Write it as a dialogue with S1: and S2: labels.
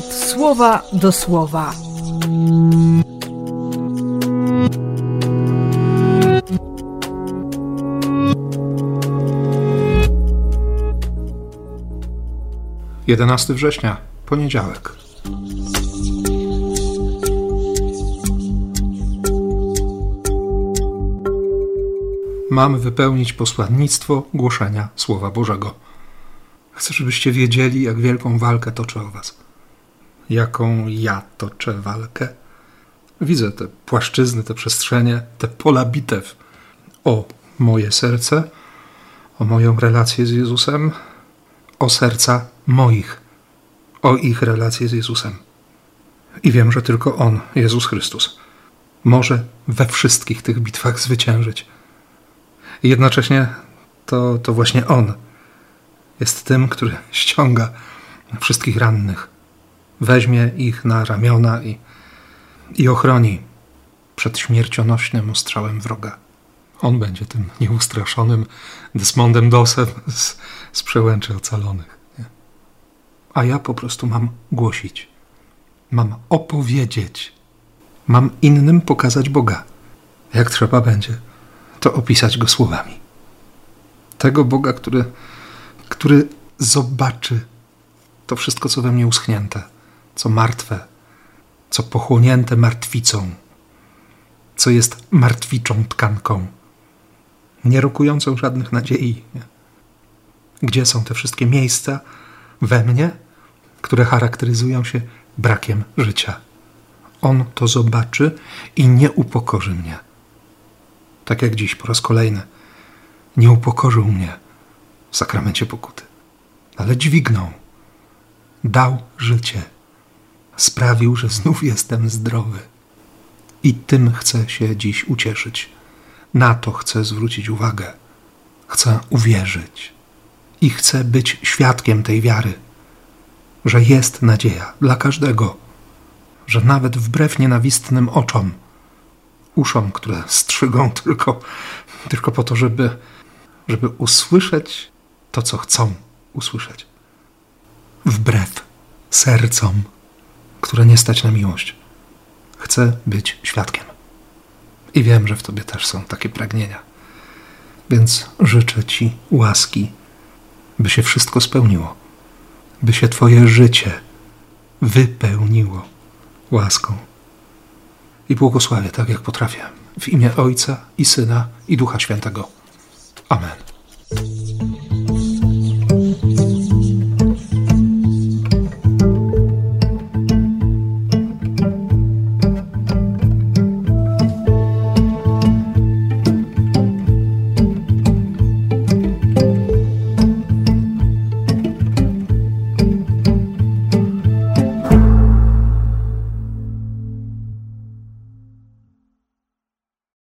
S1: słowa do słowa.
S2: Jedenasty września, poniedziałek. Mamy wypełnić posłannictwo głoszenia Słowa Bożego. Chcę, żebyście wiedzieli, jak wielką walkę toczę o Was. Jaką ja toczę walkę. Widzę te płaszczyzny, te przestrzenie, te pola bitew o moje serce, o moją relację z Jezusem, o serca moich, o ich relację z Jezusem. I wiem, że tylko On, Jezus Chrystus, może we wszystkich tych bitwach zwyciężyć. I jednocześnie to, to właśnie On jest tym, który ściąga wszystkich rannych, weźmie ich na ramiona i, i ochroni przed śmiercionośnym ostrzałem wroga. On będzie tym nieustraszonym Desmondem Dosem z, z przełęczy ocalonych. Nie? A ja po prostu mam głosić, mam opowiedzieć, mam innym pokazać Boga. Jak trzeba będzie, to opisać go słowami. Tego Boga, który który zobaczy to wszystko, co we mnie uschnięte, co martwe, co pochłonięte martwicą, co jest martwiczą tkanką, nie rokującą żadnych nadziei. Gdzie są te wszystkie miejsca we mnie, które charakteryzują się brakiem życia? On to zobaczy i nie upokorzy mnie. Tak jak dziś po raz kolejny nie upokorzył mnie w sakramencie pokuty. Ale dźwignął, dał życie, sprawił, że znów jestem zdrowy. I tym chcę się dziś ucieszyć. Na to chcę zwrócić uwagę. Chcę uwierzyć i chcę być świadkiem tej wiary, że jest nadzieja dla każdego, że nawet wbrew nienawistnym oczom, uszom, które strzygą tylko, tylko po to, żeby, żeby usłyszeć to, co chcą usłyszeć. Wbrew sercom, które nie stać na miłość. Chcę być świadkiem. I wiem, że w Tobie też są takie pragnienia. Więc życzę Ci łaski, by się wszystko spełniło, by się Twoje życie wypełniło łaską. I błogosławię tak, jak potrafię, w imię Ojca i Syna i Ducha Świętego. Amen.